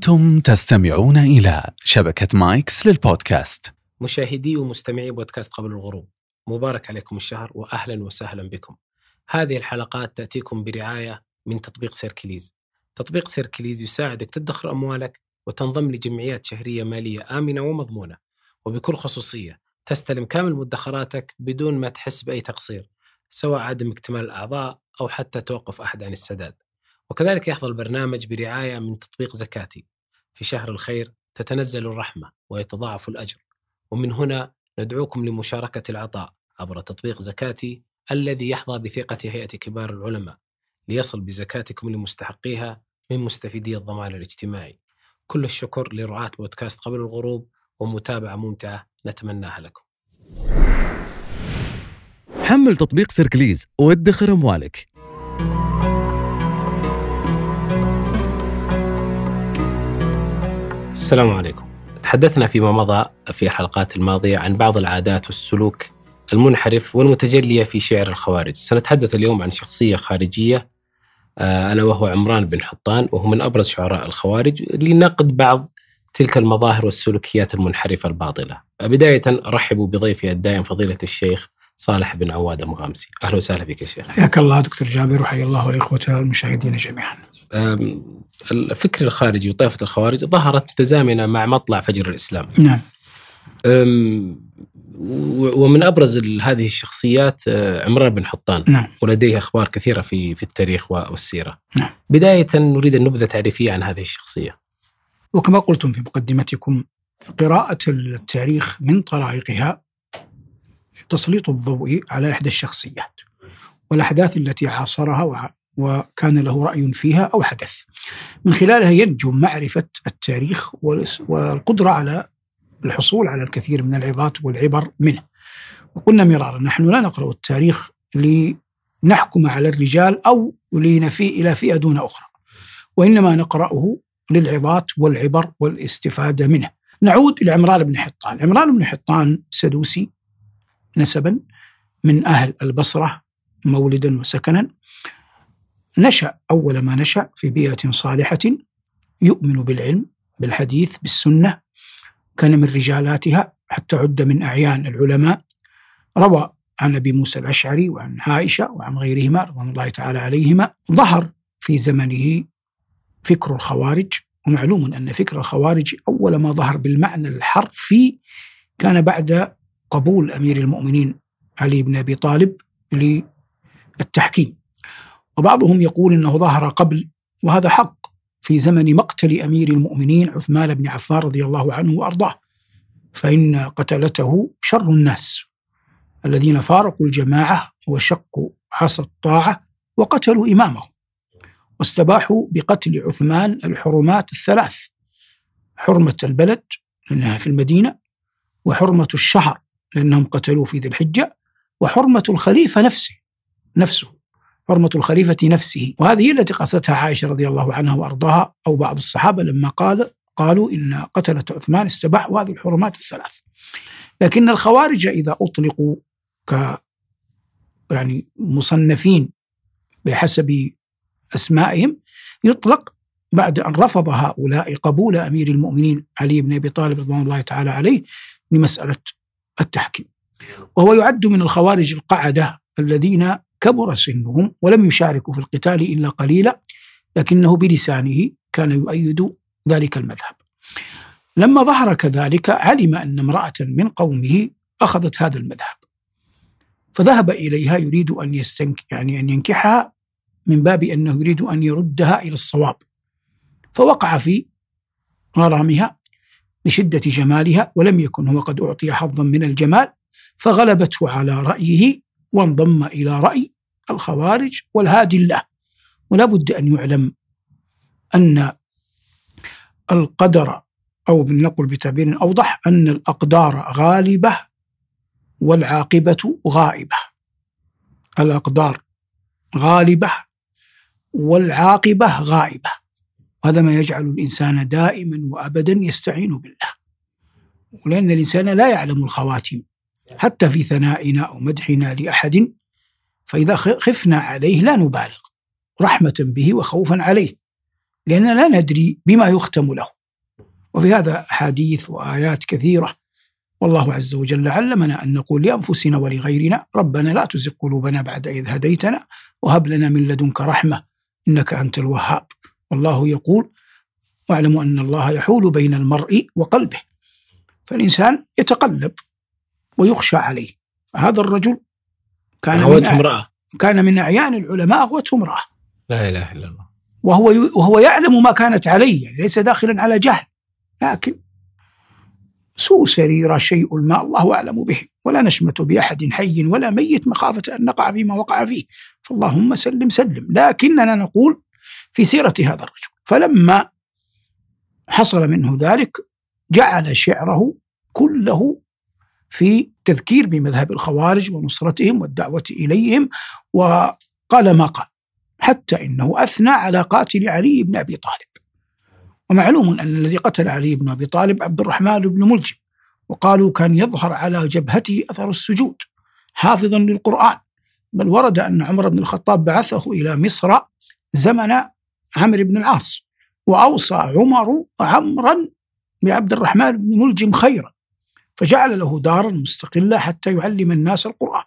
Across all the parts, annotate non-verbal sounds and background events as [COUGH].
أنتم تستمعون إلى شبكة مايكس للبودكاست. مشاهدي ومستمعي بودكاست قبل الغروب مبارك عليكم الشهر وأهلا وسهلا بكم. هذه الحلقات تأتيكم برعاية من تطبيق Circlys. تطبيق Circlys يساعدك تدخر أموالك وتنضم لجمعيات شهرية مالية آمنة ومضمونة. وبكل خصوصية تستلم كامل مدخراتك بدون ما تحس بأي تقصير سواء عدم اكتمال الأعضاء أو حتى توقف أحد عن السداد. وكذلك يحظى البرنامج برعاية من تطبيق زكاتي. في شهر الخير تتنزل الرحمة ويتضاعف الأجر. ومن هنا ندعوكم لمشاركة العطاء عبر تطبيق زكاتي الذي يحظى بثقة هيئة كبار العلماء. ليصل بزكاتكم لمستحقيها من مستفيدي الضمان الاجتماعي. كل الشكر لرعاة بودكاست قبل الغروب ومتابعة ممتعة نتمناها لكم. حمل تطبيق سيركليز. وادخر أموالك السلام عليكم. تحدثنا فيما مضى في الحلقات الماضية عن بعض العادات والسلوك المنحرف والمتجلية في شعر الخوارج. سنتحدث اليوم عن شخصية خارجية آه، ألا وهو عمران بن حطان وهو من أبرز شعراء الخوارج لنقد بعض تلك المظاهر والسلوكيات المنحرفة الباطلة. بداية أرحب بضيفي الدائم فضيلة الشيخ صالح بن عواد المغامسي أهلا وسهلا بك يا شيخ. حياك الله دكتور جابر وحيا الله الإخوة المشاهدين جميعا. الفكر الخارجي وطائفة الخوارج ظهرت متزامنة مع مطلع فجر الإسلام نعم ومن أبرز هذه الشخصيات آه، عمران بن حطان نعم ولديه أخبار كثيرة في في التاريخ والسيرة. نعم. بداية نريد النبذه تعريفية عن هذه الشخصية. وكما قلتم في مقدمتكم قراءة التاريخ من طرائقها تسليط الضوء على إحدى الشخصيات والأحداث التي عاصرها وكان له رأي فيها أو حدث. من خلالها ينجو معرفة التاريخ والقدرة على الحصول على الكثير من العظات والعبر منه. وقلنا مرارا نحن لا نقرأ التاريخ لنحكم على الرجال أو لنفي إلى فئة دون أخرى وإنما نقرأه للعظات والعبر والاستفادة منه. نعود إلى عمران بن حطان. عمران بن حطان سدوسي نسبا من أهل البصرة مولدا وسكنا. نشأ أول ما نشأ في بيئة صالحة يؤمن بالعلم بالحديث بالسنة كان من رجالاتها حتى عد من أعيان العلماء. روى عن أبي موسى الأشعري وعن عائشة وعن غيرهما رضوان الله تعالى عليهما. ظهر في زمنه فكر الخوارج. ومعلوم أن فكر الخوارج أول ما ظهر بالمعنى الحرفي كان بعد قبول أمير المؤمنين علي بن أبي طالب للتحكيم. وبعضهم يقول أنه ظهر قبل وهذا حق في زمن مقتل أمير المؤمنين عثمان بن عفان رضي الله عنه وأرضاه. فإن قتلته شر الناس الذين فارقوا الجماعة وشقوا عصا الطاعة وقتلوا إمامهم. واستباحوا بقتل عثمان الحرمات الثلاث حرمة البلد لأنها في المدينة وحرمة الشهر لأنهم قتلوه في ذي الحجة وحرمة الخليفة نفسه نفسه. حرمة الخليفة نفسه. وهذه التي قصدتها عائشة رضي الله عنها وأرضاها أو بعض الصحابة لما قال قالوا إن قتلة عثمان استباحوا هذه الحرمات الثلاث. لكن الخوارج إذا أطلقوا ك يعني مصنفين بحسب أسمائهم يطلق بعد أن رفض هؤلاء قبول أمير المؤمنين علي بن أبي طالب رضوان الله تعالى عليه لمسألة التحكيم. وهو يعد من الخوارج القعدة الذين كبر سنهم ولم يشاركوا في القتال إلا قليلا لكنه بلسانه كان يؤيد ذلك المذهب. لما ظهر كذلك علم أن امرأة من قومه أخذت هذا المذهب. فذهب إليها يريد أن يستنك يعني أن ينكحها من باب أنه يريد أن يردها إلى الصواب. فوقع في غرامها لشدة جمالها ولم يكن هو قد أعطي حظا من الجمال فغلبته على رأيه وانضم إلى رأي الخوارج والهادي الله. ولا بد أن يعلم أن القدر أو بنقول بتعبير أوضح أن الأقدار غالبة والعاقبة غائبة. الأقدار غالبة والعاقبة غائبة. وهذا ما يجعل الإنسان دائما وأبدا يستعين بالله. ولأن الإنسان لا يعلم الخواتيم حتى في ثنائنا أو مدحنا لأحد فإذا خفنا عليه لا نبالغ رحمة به وخوفا عليه لأننا لا ندري بما يختم له. وفي هذا أحاديث وآيات كثيرة والله عز وجل علمنا أن نقول لأنفسنا ولغيرنا ربنا لا تزغ قلوبنا بعد إذ هديتنا وهب لنا من لدنك رحمة إنك أنت الوهاب. والله يقول واعلموا أن الله يحول بين المرء وقلبه. فالإنسان يتقلب ويخشى عليه. هذا الرجل كان من امرأة. كان من أعيان العلماء أغوته امرأة. لا إله إلا الله. وهو وهو يعلم ما كانت عليه يعني ليس داخلا على جهل. لكن سوء سريرة شيء ما الله أعلم به. ولا نشمت بأحد حي ولا ميت مخافة أن نقع فيما وقع فيه. فاللهم سلم سلم. لكننا نقول في سيرة هذا الرجل. فلما حصل منه ذلك جعل شعره كله في تذكير بمذهب الخوارج ونصرتهم والدعوة إليهم وقال ما قال حتى إنه أثنى على قاتل علي بن أبي طالب. ومعلوم أن الذي قتل علي بن أبي طالب عبد الرحمن بن ملجم وقالوا كان يظهر على جبهته أثر السجود حافظا للقرآن. بل ورد أن عمر بن الخطاب بعثه إلى مصر زمن عمرو بن العاص وأوصى عمر عمرا بعبد الرحمن بن ملجم خيرا. فجعل له دارا مستقلة حتى يعلم الناس القرآن.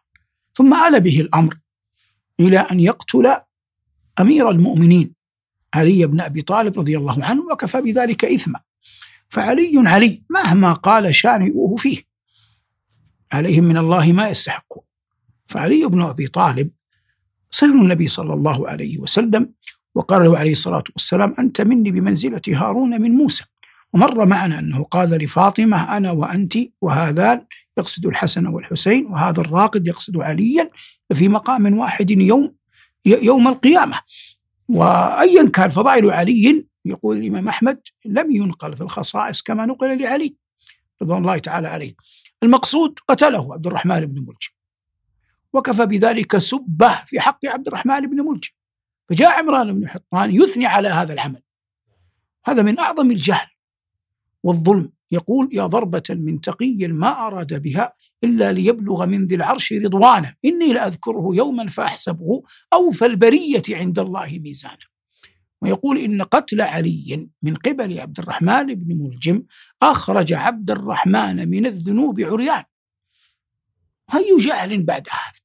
ثم آل به الأمر إلى أن يقتل أمير المؤمنين علي بن أبي طالب رضي الله عنه وكفى بذلك إثما. فعلي علي مهما قال شانئوه فيه عليهم من الله ما يستحقون فعلي بن أبي طالب صهر النبي صلى الله عليه وسلم وقال له عليه الصلاة والسلام أنت مني بمنزلة هارون من موسى. ومر معنا أنه قال لفاطمة أنا وأنت وهذان يقصد الحسن والحسين وهذا الراقد يقصد عليا في مقام واحد يوم يوم القيامة. وأيا كان فضائل علي يقول الإمام أحمد لم ينقل في الخصائص كما نقل لعلي رضوان الله تعالى عليه. المقصود قتله عبد الرحمن بن ملجم وكفى بذلك سبه في حق عبد الرحمن بن ملجم فجاء عمران بن حطان يثني على هذا العمل. هذا من أعظم الجهل. والظلم. يقول يا ضربة من تقي ما أراد بها إلا ليبلغ من ذي العرش رضوانه. إني لأذكره يوما فأحسبه أوفى البرية عند الله ميزانا ويقول إن قتل علي من قبل عبد الرحمن بن ملجم أخرج عبد الرحمن من الذنوب عريان. أي جهل بعد هذا.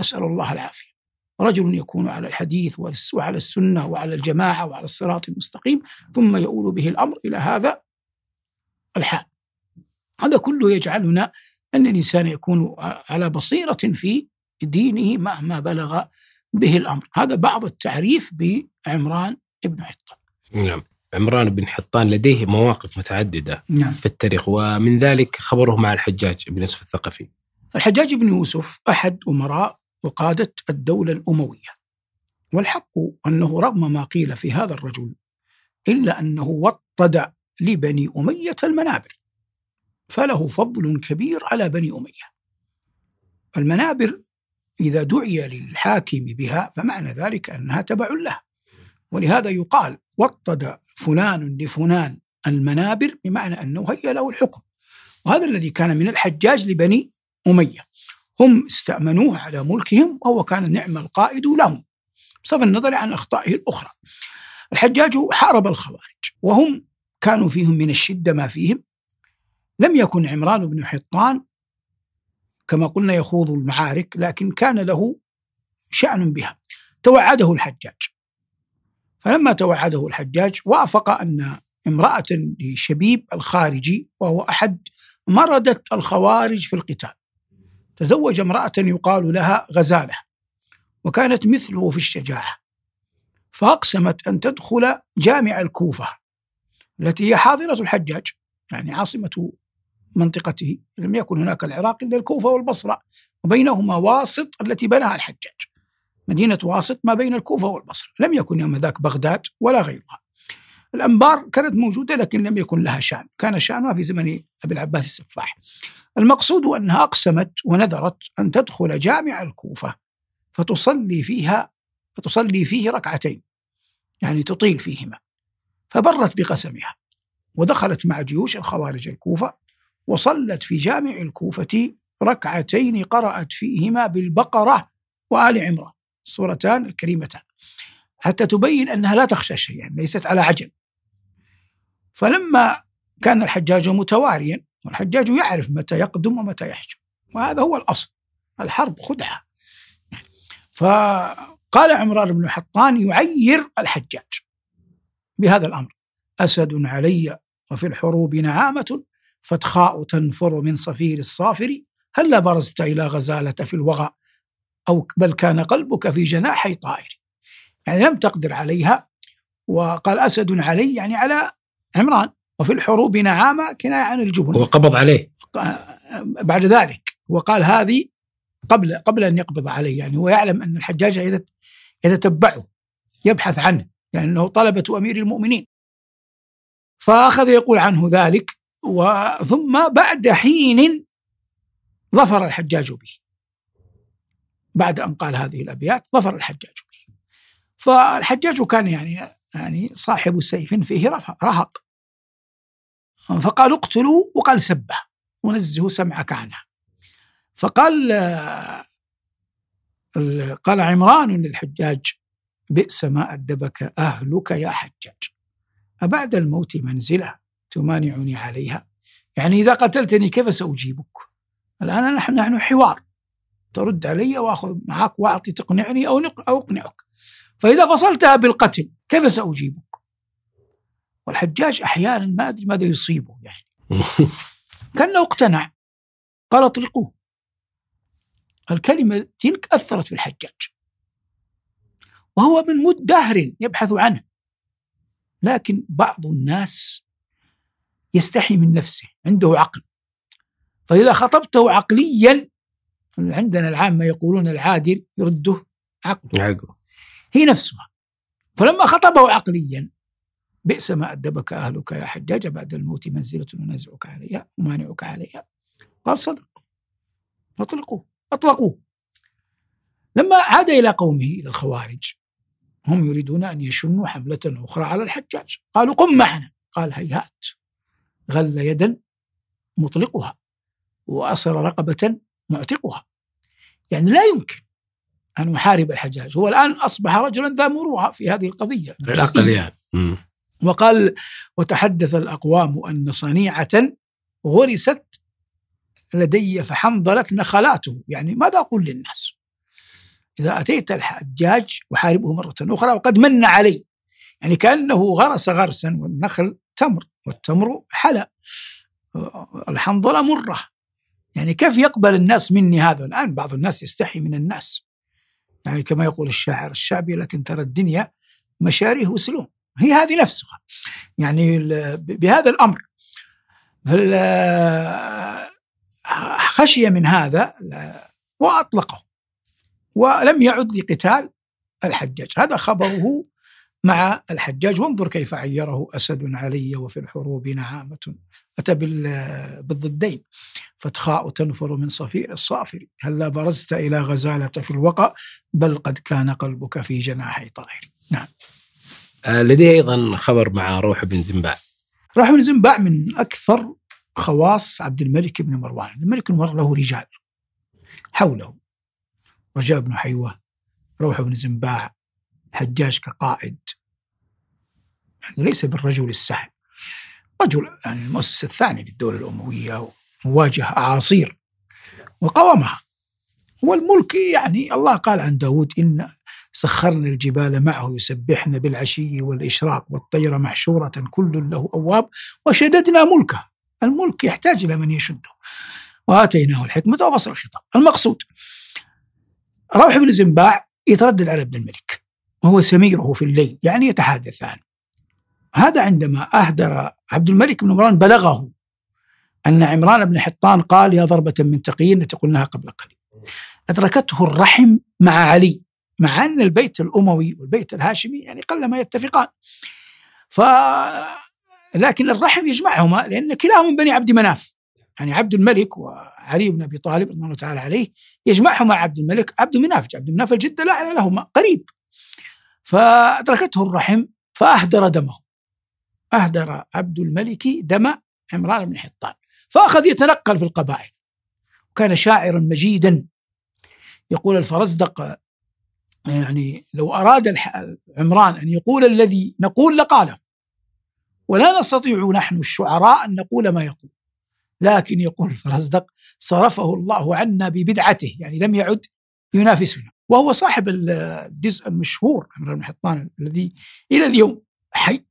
نسأل الله العافية. رجل يكون على الحديث وعلى السنة وعلى الجماعة وعلى الصراط المستقيم ثم يؤول به الأمر إلى هذا الحال. هذا كله يجعلنا أن الإنسان يكون على بصيرة في دينه مهما بلغ به الأمر. هذا بعض التعريف بعمران بن حطان. نعم. عمران بن حطان لديه مواقف متعددة نعم. في التاريخ ومن ذلك خبره مع الحجاج بن يوسف الثقفي. الحجاج بن يوسف أحد أمراء وقادة الدولة الأموية. والحق أنه رغم ما قيل في هذا الرجل إلا أنه وطد لبني أمية المنابر فله فضل كبير على بني أمية. المنابر إذا دعي للحاكم بها فمعنى ذلك أنها تبع له. ولهذا يقال وطد فلان لفلان المنابر بمعنى أنه هيأ له الحكم. وهذا الذي كان من الحجاج لبني أمية. هم استأمنوه على ملكهم وهو كان نعم القائد لهم بصرف النظر عن أخطائه الأخرى. الحجاج حارب الخوارج وهم كانوا فيهم من الشدة ما فيهم. لم يكن عمران بن حطان كما قلنا يخوض المعارك لكن كان له شأن بها. توعده الحجاج. فلما توعده الحجاج وافق أن امرأة لشبيب الخارجي وهو أحد مردة الخوارج في القتال. تزوج امرأة يقال لها غزالة وكانت مثله في الشجاعة. فأقسمت أن تدخل جامع الكوفة. التي هي حاضرة الحجاج يعني عاصمة منطقته. لم يكن هناك العراق إلا الكوفة والبصرة وبينهما واسط التي بناها الحجاج. مدينة واسط ما بين الكوفة والبصرة. لم يكن يوم ذاك بغداد ولا غيرها. الأنبار كانت موجودة لكن لم يكن لها شأن. كان شأنها في زمن أبي العباس السفاح. المقصود أنها أقسمت ونذرت أن تدخل جامع الكوفة فتصلي فيها فتصلي فيه ركعتين. يعني تطيل فيهما. فبرت بقسمها. ودخلت مع جيوش الخوارج الكوفة وصلت في جامع الكوفة ركعتين قرأت فيهما بالبقرة وآل عمران الصورتان الكريمتان. حتى تبين أنها لا تخشى شيئا ليست على عجل. فلما كان الحجاج متواريا والحجاج يعرف متى يقدم ومتى يحجم وهذا هو الأصل الحرب خدعة. فقال عمران بن حطان يعير الحجاج. بهذا الأمر. أسد علي وفي الحروب نعامة فتخاء تنفر من صفير الصافر. هلا برزت إلى غزالة في الوغى؟ أو بل كان قلبك في جناحي طائر. يعني لم تقدر عليها. وقال أسد علي يعني على عمران. وفي الحروب نعامة كناية عن الجبن. هو قبض عليه بعد ذلك. وقال هذه قبل قبل أن يقبض عليه يعني. هو يعلم أن الحجاج يتتبعه يبحث عنه. لأنه طلبة أمير المؤمنين. فأخذ يقول عنه ذلك وثم بعد حين ظفر الحجاج به. بعد أن قال هذه الأبيات ظفر الحجاج به. فالحجاج كان يعني يعني صاحب سيف فيه رهق. فقال اقتلوا وقال سبه ونزه سمعك عنها فقال قال عمران للحجاج بئس ما أدبك أهلك يا حجاج. أبعد الموت منزلة تمانعني عليها. يعني إذا قتلتني كيف سأجيبك؟ الآن نحن نحن حوار. ترد علي وأخذ معك وأعطي تقنعني أو أو أقنعك. فإذا فصلتها بالقتل كيف سأجيبك؟ والحجاج أحيانا ما أدري ماذا يصيبه يعني. [LAUGHS] كأنه اقتنع. قال اطلقوه. الكلمة تلك أثرت في الحجاج. وهو من مد دهر يبحث عنه. لكن بعض الناس يستحي من نفسه عنده عقل. فإذا خطبته عقليا عندنا العامة يقولون العاقل يرده عقله. عقله. هي نفسها. فلما خطبه عقليا بئس ما أدبك أهلك يا حجاج بعد الموت منزلة ننازعك عليها ومانعك عليها. قال صدق. أطلقوه. أطلقوه. لما عاد إلى قومه إلى الخوارج هم يريدون أن يشنوا حملة أخرى على الحجاج. قالوا قم معنا. قال هيهات. غل يدا مطلقها وأصر رقبة معتقها. يعني لا يمكن أن يحارب الحجاج. هو الآن أصبح رجلا ذا مروءة في هذه القضية. وقال وتحدث الأقوام أن صنيعة غرست لدي فحنظلت نخلاته. يعني ماذا أقول للناس؟ إذا أتيت الحجاج أحاربه مرة أخرى وقد من علي. يعني كأنه غرس غرسا والنخل تمر والتمر حلا. الحنظلة مرة. يعني كيف يقبل الناس مني هذا؟ الآن بعض الناس يستحي من الناس. يعني كما يقول الشاعر الشعبي لكن ترى الدنيا مشاريه وسلوم. هي هذه نفسها. يعني بهذا الأمر. خشي من هذا وأطلقه. ولم يعد لقتال الحجاج. هذا خبره مع الحجاج. وانظر كيف عيره أسد علي وفي الحروب نعامة. أتى بالضدين. فتخاء تنفر من صفير الصافر هلا برزت إلى غزالة في الوقى بل قد كان قلبك في جناحي طائر نعم. آه لدي أيضا خبر مع روح بن زنباع. روح بن زنباع من أكثر خواص عبد الملك بن مروان. الملك بن مروان له رجال حوله. رجاء بن حيوة روح بن زنباع حجاج كقائد. يعني ليس بالرجل السهل. رجل يعني المؤسس الثاني للدولة الأموية وواجه أعاصير وقاومها والملك يعني الله قال عن داود إن سخرنا الجبال معه يسبحن بالعشي والإشراق والطير محشورة كل له أواب وشددنا ملكه. الملك يحتاج إلى من يشده. وآتيناه الحكمة وفصل الخطاب. المقصود روح بن زنباع يتردد على ابن الملك وهو سميره في الليل يعني يتحادثان. هذا عندما أهدر عبد الملك بن مروان بلغه أن عمران بن حطان قال يا ضربة من تقي التي قلناها قبل قليل. أدركته الرحم مع علي مع أن البيت الأموي والبيت الهاشمي يعني قلما يتفقان. ف لكن الرحم يجمعهما لأن كلاهما من بني عبد مناف. يعني عبد الملك وعلي بن أبي طالب رضي الله تعالى عليه يجمعهما عبد الملك. عبد مناف عبد مناف الجد لا لهما قريب. فأدركته الرحم فأهدر دمه. أهدر عبد الملك دم عمران بن حطان. فأخذ يتنقل في القبائل. وكان شاعرا مجيدا. يقول الفرزدق يعني لو الح- عمران أن يقول الذي نقول لقاله. ولا نستطيع نحن الشعراء أن نقول ما يقول. لكن يقول الفرزدق صرفه الله عنا ببدعته يعني لم يعد ينافسنا. وهو صاحب الجزء المشهور عمرو بن حطان الذي إلى اليوم حي.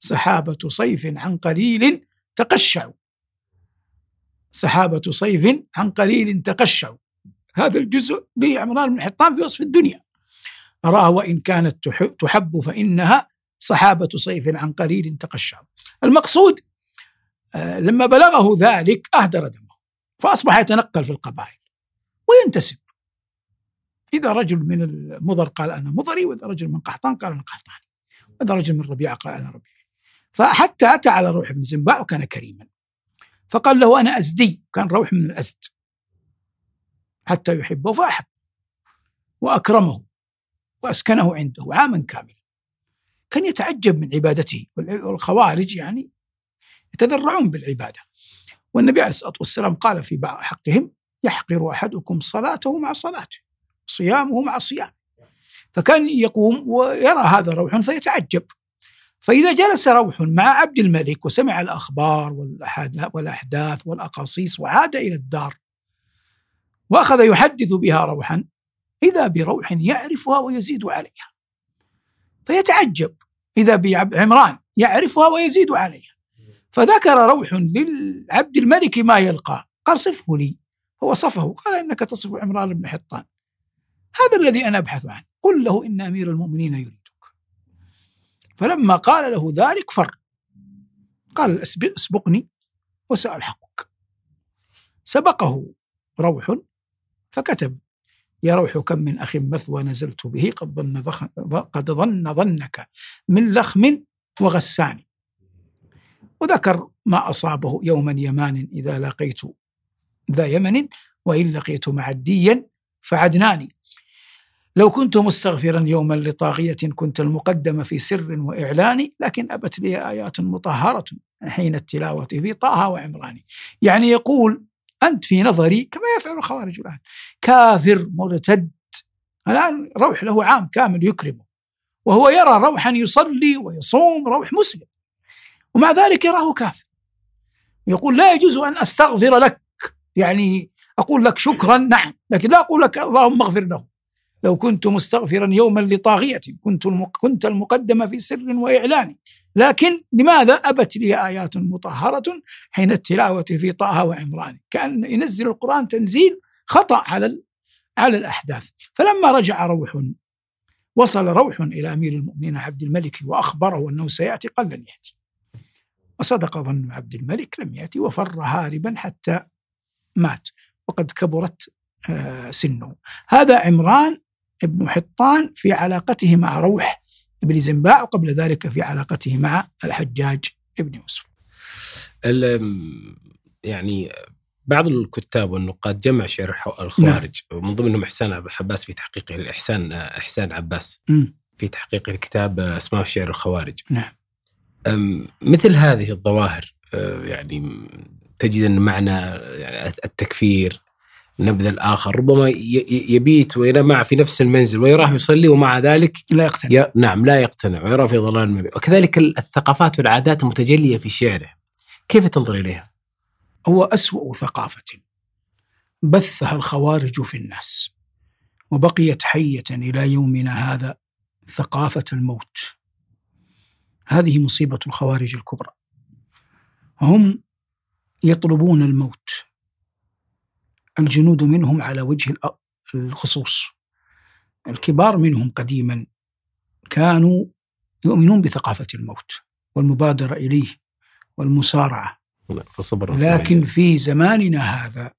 سحابة صيف عن قليل تقشعوا سحابة صيف عن قليل تقشعوا هذا الجزء لعمران بن حطان في وصف الدنيا. أراها وإن كانت تح- تحب فإنها صحابة صيف عن قليل تقشع. المقصود لما بلغه ذلك أهدر دمه فأصبح يتنقل في القبائل وينتسب. إذا رجل من المضر قال أنا مضري وإذا رجل من قحطان قال أنا قحطاني وإذا رجل من ربيعة قال أنا ربيعي فحتى أتى على روح بن زنباع وكان كريما فقال له أنا أزدي كان روح من الأزد حتى يحبه فأحب وأكرمه وأسكنه عنده عاما كاملا. كان يتعجب من عبادته والخوارج يعني يتذرعون بالعبادة. والنبي عليه الصلاة والسلام قال في بعض حقهم يحقر أحدكم صلاته مع صلاته صيامه مع صيامه. فكان يقوم ويرى هذا روح فيتعجب. فإذا جلس روح مع عبد الملك وسمع الأخبار والأحداث والأقاصيص وعاد إلى الدار وأخذ يحدث بها روحا إذا بروح يعرفها ويزيد عليها. فيتعجب. إذا بعمران يعرفها ويزيد عليها. فذكر روح للعبد الملك ما يلقى. قال صفه لي. فوصفه قال إنك تصف عمران بن حطان. هذا الذي أنا أبحث عنه. قل له إن أمير المؤمنين يريدك. فلما قال له ذلك فر. قال "أسب- أسبقني وسألحقك سبقه روح فكتب. يا روح كم من أخ مثوى نزلت به قد ظن. قد ظن ظنك من لخم وغسان. وذكر ما أصابه يوما يمان إذا لقيت ذا يمن وإن لقيت معديا فعدناني. لو كنت مستغفرا يوما لطاغية كنت المقدم في سر وإعلان لكن أبت لي آيات مطهرة حين التلاوة في طه وعمران. يعني يقول أنت في نظري كما يفعل الخوارج الآن كافر مرتد. الآن روح له عام كامل يكرمه وهو يرى روحا يصلي ويصوم روح مسلم. ومع ذلك يراه كافر. يقول لا يجوز أن أستغفر لك. يعني أقول لك شكرا نعم. لكن لا أقول لك اللهم اغفر له. لو كنت مستغفرا يوما لطاغية كنت. كنت المقدم في سر وإعلان. لكن لماذا أبت لي آيات مطهرة حين التلاوة في طه وعمران؟ كأن ينزل القرآن تنزيل خطأ على. على الأحداث. فلما رجع روح وصل روح إلى أمير المؤمنين عبد الملك وأخبره أنه سيأتي قال لن يأتي. وصدق ظن عبد الملك لم يأتي وفر هاربا حتى مات وقد كبرت آه، سنه. هذا عمران بن حطان في علاقته مع روح بن زنباع وقبل ذلك في علاقته مع الحجاج بن يوسف. يعني بعض الكتاب والنقاد جمع شعر الخوارج. ومن ضمنهم إحسان عب- عباس في تحقيقه الإحسان إحسان عباس مم. في تحقيق الكتاب اسمه شعر الخوارج. نعم. مثل هذه الظواهر أه، يعني تجد أن معنى يعني التكفير نبذ الآخر ربما يبيت وينام معه في نفس المنزل ويراه يصلي ومع ذلك لا يقتنع. ي... نعم لا يقتنع ويرى في ضلال مبين وكذلك ال- الثقافات والعادات المتجلية في شعره كيف تنظر إليها؟ هو أسوأ ثقافة بثها الخوارج في الناس وبقيت حية إلى يومنا هذا ثقافة الموت. هذه مصيبة الخوارج الكبرى. هم يطلبون الموت. الجنود منهم على وجه الخصوص. الكبار منهم قديما كانوا يؤمنون بثقافة الموت والمبادرة إليه والمسارعة فالصبر لكن في زماننا هذا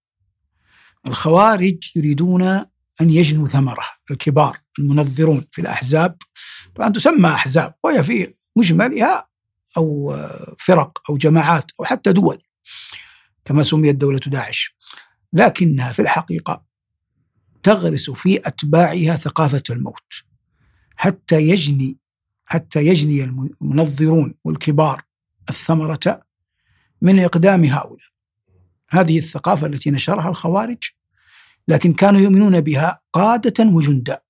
الخوارج يريدون أن يجنوا ثمره الكبار المنظرون في الأحزاب. طبعا تسمى أحزاب وهي في مجملها أو فرق أو جماعات أو حتى دول كما سميت دولة داعش. لكنها في الحقيقة تغرس في أتباعها ثقافة الموت. حتى يجني حتى يجني المنظرون والكبار الثمرة من إقدام هؤلاء. هذه الثقافة التي نشرها الخوارج لكن كانوا يؤمنون بها قادة وجندا.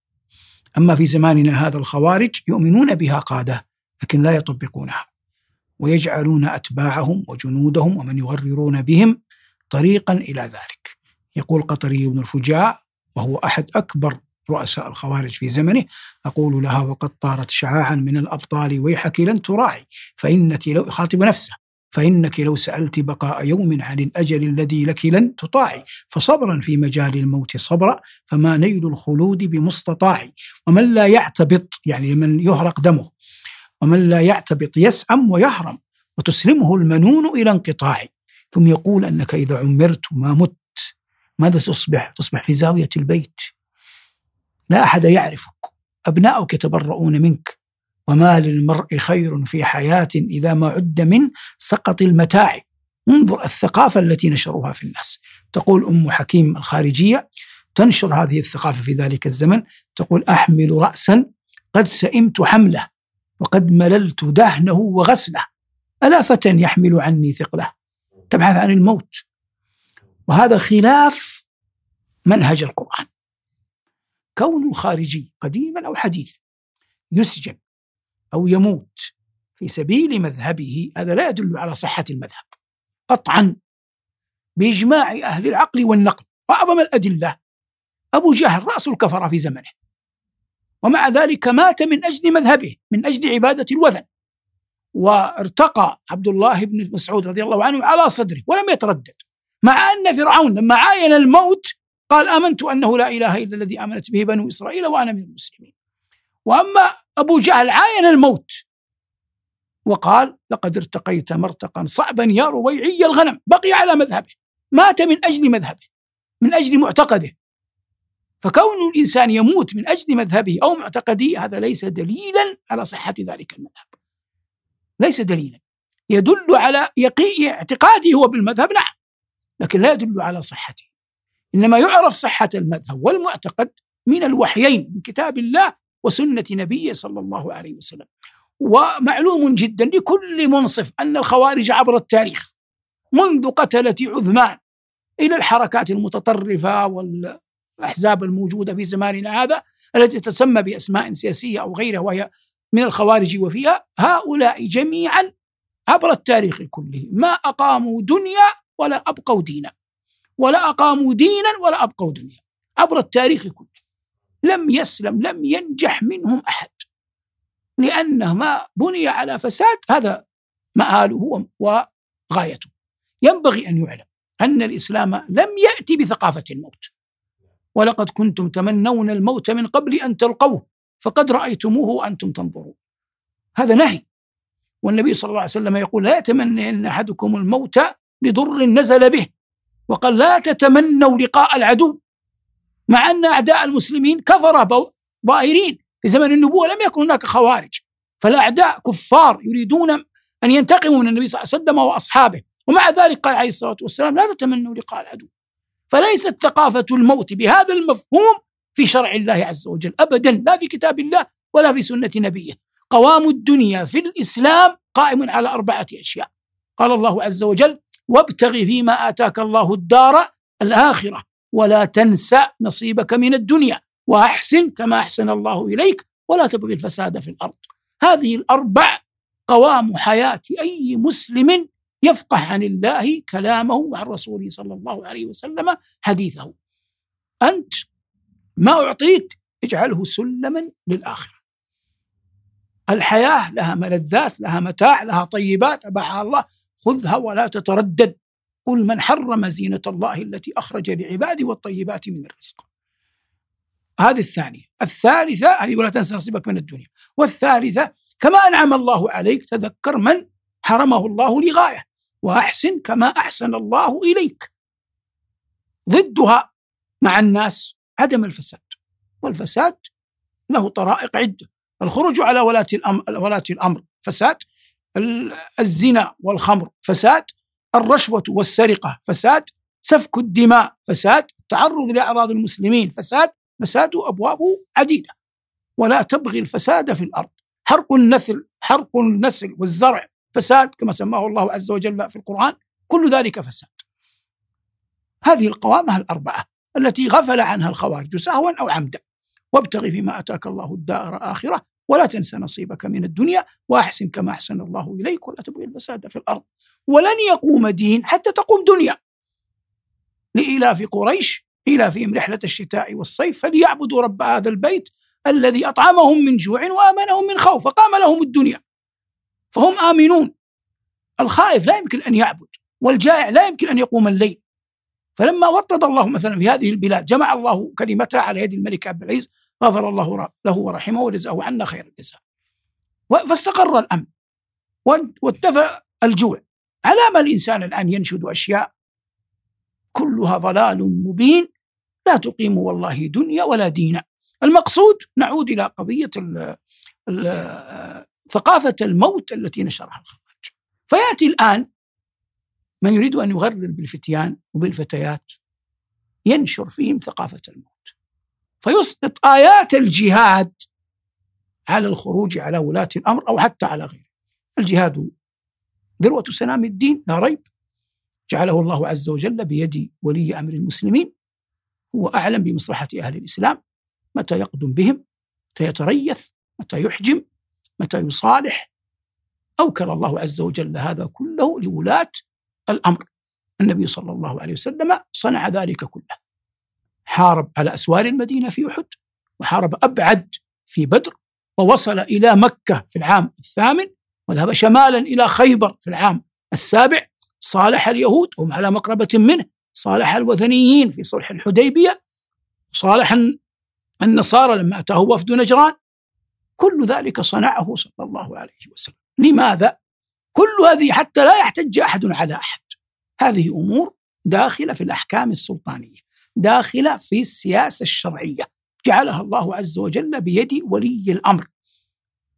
أما في زماننا هذا الخوارج يؤمنون بها قادة. لكن لا يطبقونها. ويجعلون أتباعهم وجنودهم ومن يغررون بهم طريقا إلى ذلك. يقول قطري بن الفجاع وهو أحد أكبر رؤساء الخوارج في زمنه أقول لها وقد طارت شعاعا من الأبطال ويحك لن تراعي فإنك لو خاطب نفسه فإنك لو سألت بقاء يوم عن الأجل الذي لك لن تطاعي فصبرا في مجال الموت صبرا فما نيل الخلود بمستطاع ومن لا يعتبط يعني من يهرق دمه. ومن لا يعتبط يسأم ويهرم وتسلمه المنون إلى انقطاع. ثم يقول أنك إذا عمرت وما مت ماذا تصبح؟ تصبح في زاوية البيت. لا أحد يعرفك. أبناؤك يتبرؤون منك. وما للمرء خير في حياة إذا ما عد من سقط المتاع. انظر الثقافة التي نشروها في الناس. تقول أم حكيم الخارجية تنشر هذه الثقافة في ذلك الزمن تقول أحمل رأسا قد سئمت حملة. وقد مللت دهنه وغسله. ألا فتى يحمل عني ثقله. تبحث عن الموت. وهذا خلاف منهج القرآن. كون الخارجي قديما أو حديثا يسجن أو يموت في سبيل مذهبه هذا لا يدل على صحة المذهب. قطعا بإجماع أهل العقل والنقل. وأعظم الأدلة أبو جهل رأس الكفرة في زمنه. ومع ذلك مات من أجل مذهبه من أجل عبادة الوثن. وارتقى عبد الله بن مسعود رضي الله عنه على صدره ولم يتردد. مع أن فرعون لما عاين الموت قال آمنت أنه لا إله إلا الذي آمنت به بنو إسرائيل وأنا من المسلمين. وأما أبو جهل عاين الموت وقال لقد ارتقيت مرتقا صعبا يا رويعي الغنم بقي على مذهبه مات من أجل مذهبه من أجل معتقده. فكون الإنسان يموت من أجل مذهبه أو معتقده هذا ليس دليلا على صحة ذلك المذهب. ليس دليلا. يدل على يقي اعتقاده هو بالمذهب نعم لكن لا يدل على صحته. إنما يعرف صحة المذهب والمعتقد من الوحيين من كتاب الله وسنة نبيه صلى الله عليه وسلم. ومعلوم جدا لكل منصف أن الخوارج عبر التاريخ منذ قتلة عثمان إلى الحركات المتطرفة والأحزاب الموجودة في زماننا هذا التي تسمى بأسماء سياسية أو غيرها وهي من الخوارج وفيها هؤلاء جميعا عبر التاريخ كله. ما أقاموا دنيا ولا أبقوا دينا ولا أقاموا دينا ولا أبقوا دنيا عبر التاريخ كله. لم يسلم لم ينجح منهم أحد. لأنه ما بني على فساد هذا مآله وغايته. ينبغي أن يعلم أن الإسلام لم يأتي بثقافة الموت. ولقد كنتم تمنون الموت من قبل أن تلقوه فقد رأيتموه وأنتم تنظرون. هذا نهي. والنبي صلى الله عليه وسلم يقول لا يتمنى أن أحدكم الموت لضر نزل به وقال لا تتمنوا لقاء العدو مع أن أعداء المسلمين كفر ظاهرين في زمن النبوة لم يكن هناك خوارج. فالأعداء كفار يريدون أن ينتقموا من النبي صلى الله عليه وسلم وأصحابه. ومع ذلك قال عليه الصلاة والسلام لا تتمنوا لقاء العدو. فليست ثقافة الموت بهذا المفهوم في شرع الله عز وجل أبدا لا في كتاب الله ولا في سنة نبيه. قوام الدنيا في الإسلام قائم على أربعة أشياء. قال الله عز وجل وابتغ فيما آتاك الله الدار الآخرة ولا تنسى نصيبك من الدنيا وأحسن كما أحسن الله إليك ولا تبغي الفساد في الأرض. هذه الأربع قوام حياة أي مسلم يفقه عن الله كلامه وعن رسوله صلى الله عليه وسلم حديثه. أنت ما أعطيت اجعله سلما للآخرة. الحياة لها ملذات لها متاع لها طيبات أباحها الله. خذها ولا تتردد. قل من حرم زينة الله التي أخرج لعباده والطيبات من الرزق. هذه الثانية. الثالثة هذه ولا تنسى نصيبك من الدنيا. والثالثة كما أنعم الله عليك تذكر من حرمه الله لغاية. وأحسن كما أحسن الله إليك. ضدها مع الناس عدم الفساد والفساد له طرائق عدة. الخروج على ولاة الأمر, ولاة الأمر فساد الزنا والخمر فساد الرشوة والسرقة فساد سفك الدماء فساد التعرض لأعراض المسلمين فساد فساد أبوابه عديدة. ولا تبغي الفساد في الأرض. حرق النسل حرق النسل والزرع فساد كما سماه الله عز وجل في القرآن كل ذلك فساد. هذه القوامة الأربعة التي غفل عنها الخوارج سهوا أو عمدا. وابتغ فيما أتاك الله الدار الآخرة ولا تنس نصيبك من الدنيا وأحسن كما أحسن الله إليك ولا تبغي الفساد في الأرض. ولن يقوم دين حتى تقوم دنيا. لإلاف قريش إلافهم رحلة الشتاء والصيف فليعبدوا رب هذا البيت الذي أطعمهم من جوع وآمنهم من خوف فقام لهم الدنيا. فهم آمنون. الخائف لا يمكن أن يعبد والجائع لا يمكن أن يقوم الليل. فلما وطد الله مثلا في هذه البلاد جمع الله كلمتها على يد الملك عبد العزيز غفر الله له ورحمه وجزاه عنا خير الجزاء. فاستقر الأمن واتفى الجوع. على ما الإنسان الآن ينشد أشياء كلها ضلال مبين. لا تقيم والله دنيا ولا دين المقصود نعود إلى قضية ال ال ثقافة الموت التي نشرها الخوارج فيأتي الآن من يريد أن يغرر بالفتيان وبالفتيات ينشر فيهم ثقافة الموت. فيسقط آيات الجهاد على الخروج على ولاة الأمر أو حتى على غيره. الجهاد ذروة سنام الدين لا ريب. جعله الله عز وجل بيد ولي أمر المسلمين. هو أعلم بمصلحة أهل الإسلام. متى يقدم بهم؟ متى يتريث؟ متى يحجم؟ متى يصالح أوكل الله عز وجل هذا كله لولاة الأمر. النبي صلى الله عليه وسلم صنع ذلك كله. حارب على أسوار المدينة في أحد وحارب أبعد في بدر ووصل إلى مكة في العام الثامن وذهب شمالا إلى خيبر في العام السابع صالح اليهود وهم على مقربة منه صالح الوثنيين في صلح الحديبية صالح النصارى لما أتاه وفد نجران كل ذلك صنعه صلى الله عليه وسلم. لماذا؟ كل هذه حتى لا يحتج أحد على أحد. هذه أمور داخلة في الأحكام السلطانية داخلة في السياسة الشرعية. جعلها الله عز وجل بيد ولي الأمر.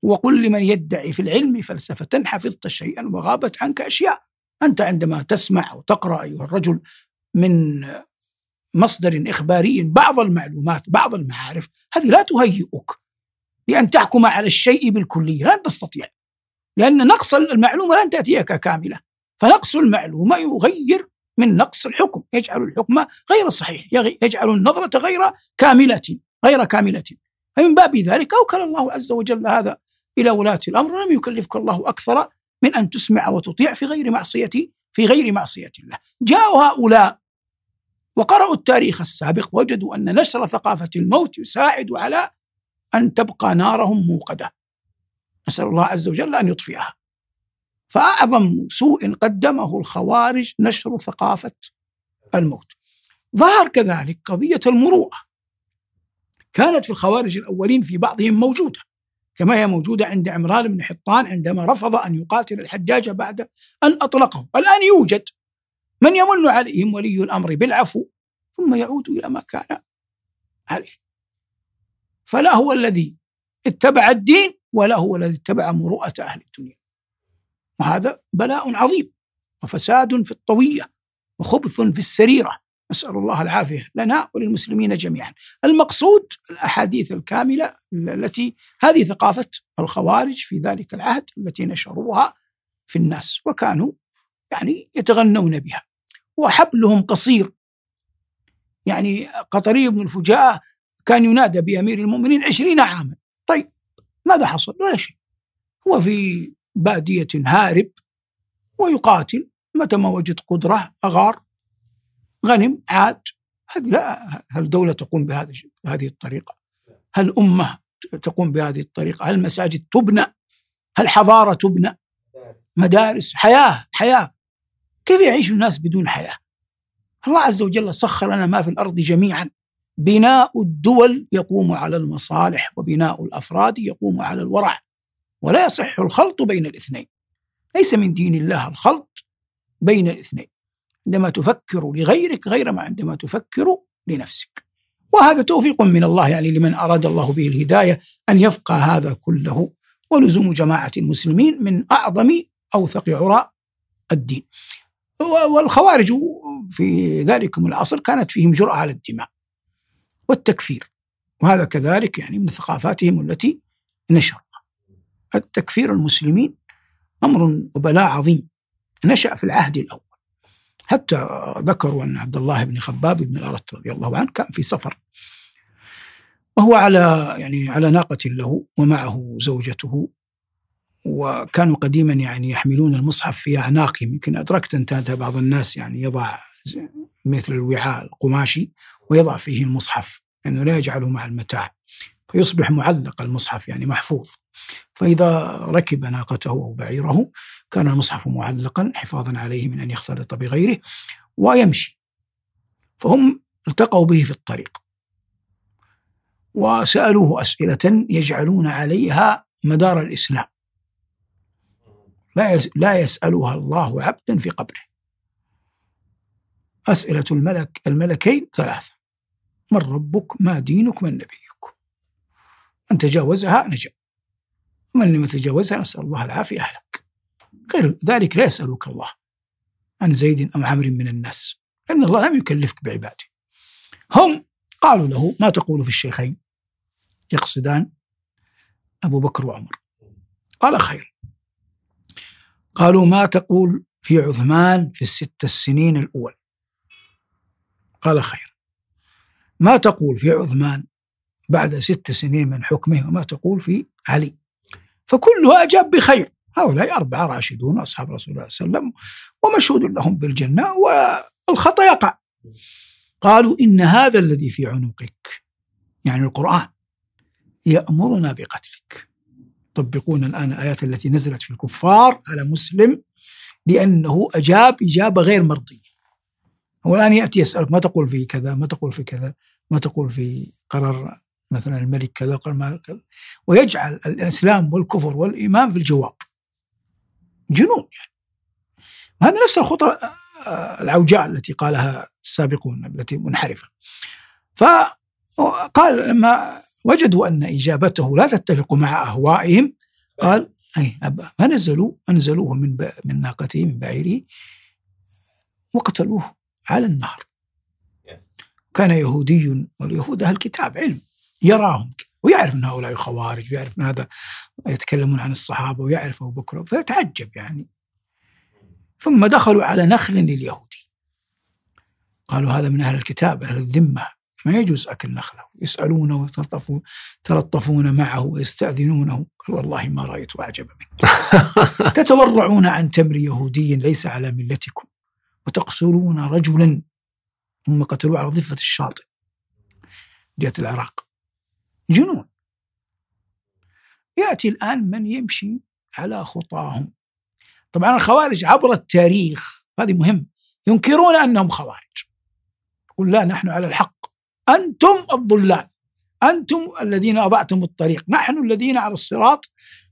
وقل لمن يدعي في العلم فلسفة حفظت شيئا وغابت عنك أشياء. أنت عندما تسمع أو تقرا أيها الرجل من مصدر إخباري بعض المعلومات بعض المعارف هذه لا تهيئك. لأن تحكم على الشيء بالكلية لن تستطيع. لأن نقص المعلومة لن تأتيك كاملة. فنقص المعلومة يغير من نقص الحكم يجعل الحكم غير صحيح يجعل النظرة غير كاملة غير كاملة. فمن باب ذلك أوكل الله عز وجل هذا إلى ولاة الأمر لم يكلفك الله أكثر من أن تسمع وتطيع في غير معصية في غير معصية الله. جاءوا هؤلاء وقرأوا التاريخ السابق وجدوا أن نشر ثقافة الموت يساعد على أن تبقى نارهم موقدة. نسأل الله عز وجل أن يطفئها. فأعظم سوء قدمه الخوارج نشر ثقافة الموت. ظهر كذلك قضية المروءة. كانت في الخوارج الأولين في بعضهم موجودة كما هي موجودة عند عمران بن حطان عندما رفض أن يقاتل الحجاج بعد أن أطلقه الآن يوجد من يمن عليهم ولي الأمر بالعفو ثم يعود إلى ما كان عليه. فلا هو الذي اتبع الدين ولا هو الذي اتبع مروءة أهل الدنيا. وهذا بلاء عظيم وفساد في الطوية وخبث في السريرة. نسأل الله العافية لنا وللمسلمين جميعا. المقصود الأحاديث الكاملة التي هذه ثقافة الخوارج في ذلك العهد التي نشروها في الناس وكانوا يعني يتغنون بها. وحبلهم قصير. يعني قطري بن الفجاءة كان ينادى بأمير المؤمنين عشرين عاما. طيب ماذا حصل؟ ولا شيء. هو في بادية هارب ويقاتل. متى ما وجد قدرة أغار غنم عاد. هذه لا هل دولة تقوم بهذه هذه الطريقة؟ هل أمة تقوم بهذه الطريقة؟ هل مساجد تبنى؟ هل حضارة تبنى؟ مدارس حياة حياة. كيف يعيش الناس بدون حياة؟ الله عز وجل سخر لنا ما في الأرض جميعا. بناء الدول يقوم على المصالح وبناء الأفراد يقوم على الورع ولا يصح الخلط بين الاثنين. ليس من دين الله الخلط بين الاثنين. عندما تفكر لغيرك غير ما عندما تفكر لنفسك. وهذا توفيق من الله يعني لمن أراد الله به الهداية أن يفقه هذا كله. ولزوم جماعة المسلمين من أعظم أوثق عراء الدين. والخوارج في ذلكم العصر كانت فيهم جرأة على الدماء. والتكفير. وهذا كذلك يعني من ثقافاتهم التي نشر. التكفير المسلمين أمر وبلاء عظيم. نشأ في العهد الأول. حتى ذكروا أن عبد الله بن خباب بن الارت رضي الله عنه كان في سفر. وهو على يعني على ناقة له ومعه زوجته. وكانوا قديما يعني يحملون المصحف في أعناقهم. يمكن أدركت أنت بعض الناس يعني يضع مثل الوعاء القماشي. ويضع فيه المصحف لأنه لا يجعله مع المتاع. فيصبح معلق المصحف يعني محفوظ. فإذا ركب ناقته أو بعيره كان المصحف معلقا حفاظا عليه من أن يختلط بغيره ويمشي. فهم التقوا به في الطريق. وسألوه أسئلة يجعلون عليها مدار الإسلام. لا لا يسألها الله عبدا في قبره. أسئلة الملك الملكين ثلاثة. من ربك ما دينك من نبيك. من تجاوزها نجا. ومن لم يتجاوزها نسأل الله العافية أهلك غير ذلك لا يسألك الله عن زيد أو عمرو من الناس. لأن الله لم يكلفك بعباده. هم قالوا له ما تقول في الشيخين؟ يقصدان أبو بكر وعمر. قال خير. قالوا ما تقول في عثمان في الست السنين الأول؟ قال خير. ما تقول في عثمان بعد ست سنين من حكمه وما تقول في علي. فكلها أجاب بخير. هؤلاء أربعة راشدون أصحاب رسول الله صلى الله عليه وسلم ومشهود لهم بالجنة والخطأ يقع. قالوا إن هذا الذي في عنقك يعني القرآن يأمرنا بقتلك. يطبقون الآن الآيات التي نزلت في الكفار على مسلم لأنه أجاب إجابة غير مرضية. هو الآن يأتي يسألك ما تقول في كذا؟ ما تقول في كذا؟ ما تقول في قرار مثلا الملك كذا؟ قال ما كذا. ويجعل الإسلام والكفر والإيمان في الجواب. جنون يعني. هذا نفس الخطى آه، العوجاء التي قالها السابقون التي منحرفة. فقال لما وجدوا أن إجابته لا تتفق مع أهوائهم قال أي أبا فنزلوا أنزلوه من من ناقته من بعيره وقتلوه. على النهر. كان يهودي واليهود أهل كتاب علم يراهم ويعرف أن هؤلاء خوارج ويعرف أن هذا يتكلمون عن الصحابة ويعرف أبو بكر فيتعجب يعني. ثم دخلوا على نخل لليهودي. قالوا هذا من أهل الكتاب أهل الذمة. ما يجوز أكل نخله. يسألونه ويتلطفون تلطفون معه ويستأذنونه. قال والله ما رأيت أعجب منه. [LAUGHS] تتورعون عن تمر يهودي ليس على ملتكم. وتقتلون رجلا. ثم قتلوه على ضفة الشاطئ. جهة العراق. جنون. يأتي الآن من يمشي على خطاهم. طبعا الخوارج عبر التاريخ هذه مهم ينكرون أنهم خوارج. يقول لا نحن على الحق. أنتم الضلال. أنتم الذين أضعتم الطريق. نحن الذين على الصراط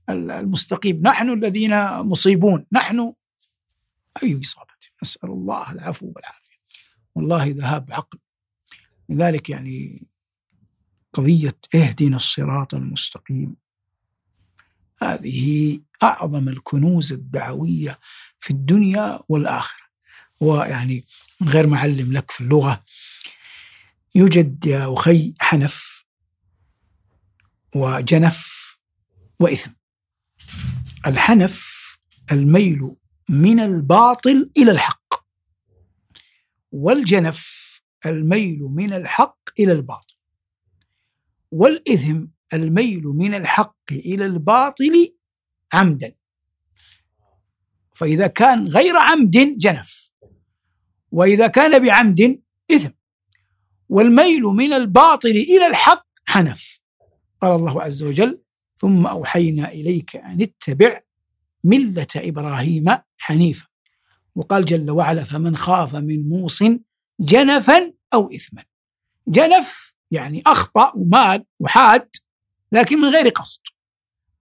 المستقيم. نحن الذين مصيبون. نحن. أي إصابة نسأل الله العفو والعافية. والله ذهاب عقل. لذلك يعني قضية اهدنا الصراط المستقيم. هذه أعظم الكنوز الدعوية في الدنيا والآخرة. ويعني من غير معلم لك في اللغة يوجد يا أخي حنف وجنف وإثم. الحنف الميل من الباطل إلى الحق. والجنف الميل من الحق إلى الباطل. والإثم الميل من الحق إلى الباطل عمدا. فإذا كان غير عمد جنف. وإذا كان بعمد إثم. والميل من الباطل إلى الحق حنف. قال الله عز وجل ثم أوحينا إليك أن اتبع ملة إبراهيم حنيفا. وقال جل وعلا فمن خاف من موص جنفا أو إثما. جنف يعني أخطأ ومال وحاد لكن من غير قصد.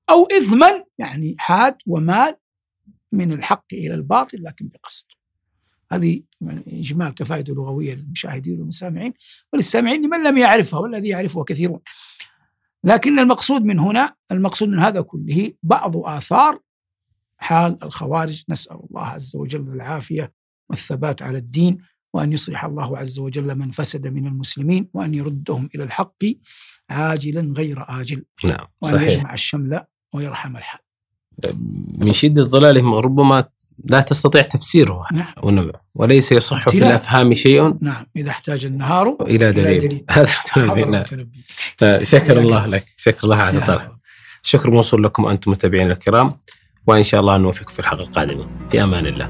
أو إثما يعني حاد ومال من الحق إلى الباطل لكن بقصد. هذه يعني إجمال كفائدة لغوية للمشاهدين والمسامعين وللسامعين لمن لم يعرفها والذي يعرفها كثيرون. لكن المقصود من هنا المقصود من هذا كله بعض آثار حال الخوارج نسأل الله عز وجل العافية والثبات على الدين وأن يصلح الله عز وجل من فسد من المسلمين وأن يردهم إلى الحق عاجلا غير آجل. نعم وأن صحيح. يجمع الشمل ويرحم الحال. من شدة ضلالهم ربما لا تستطيع تفسيره. نعم. وليس يصح في الأفهام شيء. نعم إذا احتاج النهار إلى دليل. [LAUGHS] هذا المتنبي نعم. شكر الله لك. شكر الله على طرح شكر موصول لكم أنتم متابعينا الكرام. وإن شاء الله نوفقكم في الحلقة القادمة. في أمان الله.